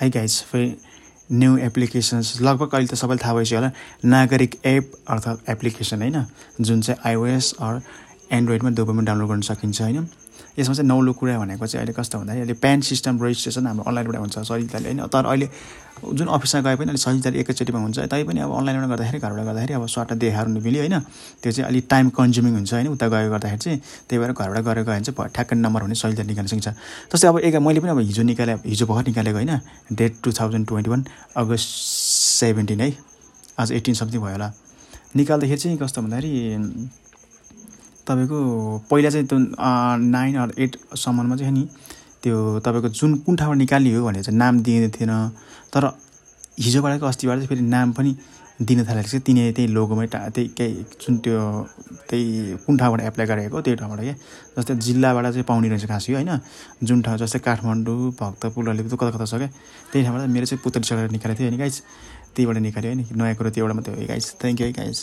है गाइज फेरि new applications लगभग अहिले त सबैले थाहा भइसक्यो होला। नागरिक एप अर्थात् एप्लिकेसन होइन? जुन चाहिँ आइओएस अर एन्ड्रोइडमा दुवैमा डाउनलोड गर्न सकिन्छ होइन? यसमा चाहिँ नौलो कुरा भनेको चाहिँ अहिले कस्तो भन्दाखेरि अहिले प्यान सिस्टम रजिस्ट्रेसन हाम्रो अनलाइनबाट हुन्छ सजिलोले होइन? तर अहिले जुन अफिसमा गए पनि अलिक सजिलोले एकैचोटिमा हुन्छ तै पनि अब अनलाइनबाट गर्दाखेरि घरबाट गर्दाखेरि अब स्वाट देखाएर मिल्यो होइन? त्यो चाहिँ अलिक टाइम कन्ज्युमिङ हुन्छ होइन? उता गयो गर्दाखेरि चाहिँ त्यही भएर घरबाट गएर गयो भने चाहिँ ठ्याक्कै नम्बर हुने सजिलो निकाल्न सकिन्छ। जस्तै अब एक मैले पनि अब हिजो निकाले हिजो भर्खर निकालेको होइन? Date two thousand twenty one August seventeen है? आज एट्टिन समथिङ भयो होला। निकाल्दाखेरि चाहिँ कस्तो भन्दाखेरि तपाईँको पहिला चाहिँ त्यो नाइन अर एटसम्ममा चाहिँ नि त्यो तपाईँको जुन कुन निकाल्ने हो भनेर चाहिँ नाम दिँदै थिएन। तर हिजोबाटको अस्तिबाट चाहिँ फेरि नाम पनि दिन थालेको छ तिनी त्यही लोगोमै टा त्यही केही जुन त्यो त्यही कुन ठाउँबाट एप्लाई गरेको त्यही ठाउँबाट क्या जस्तै जिल्लाबाट चाहिँ पाउने रहेछ खास होइन? जुन ठाउँ जस्तै काठमाडौँ भक्तपुर अलिपुर कता कता छ क्या त्यही ठाउँबाट मेरो चाहिँ पुत्री चढेर निकालेको थियो होइन गाइस त्यहीबाट निकाल्यो होइन नयाँ कुरो त्यहीबाट मात्रै हो गाइस थ्याङ्क यू है गाइस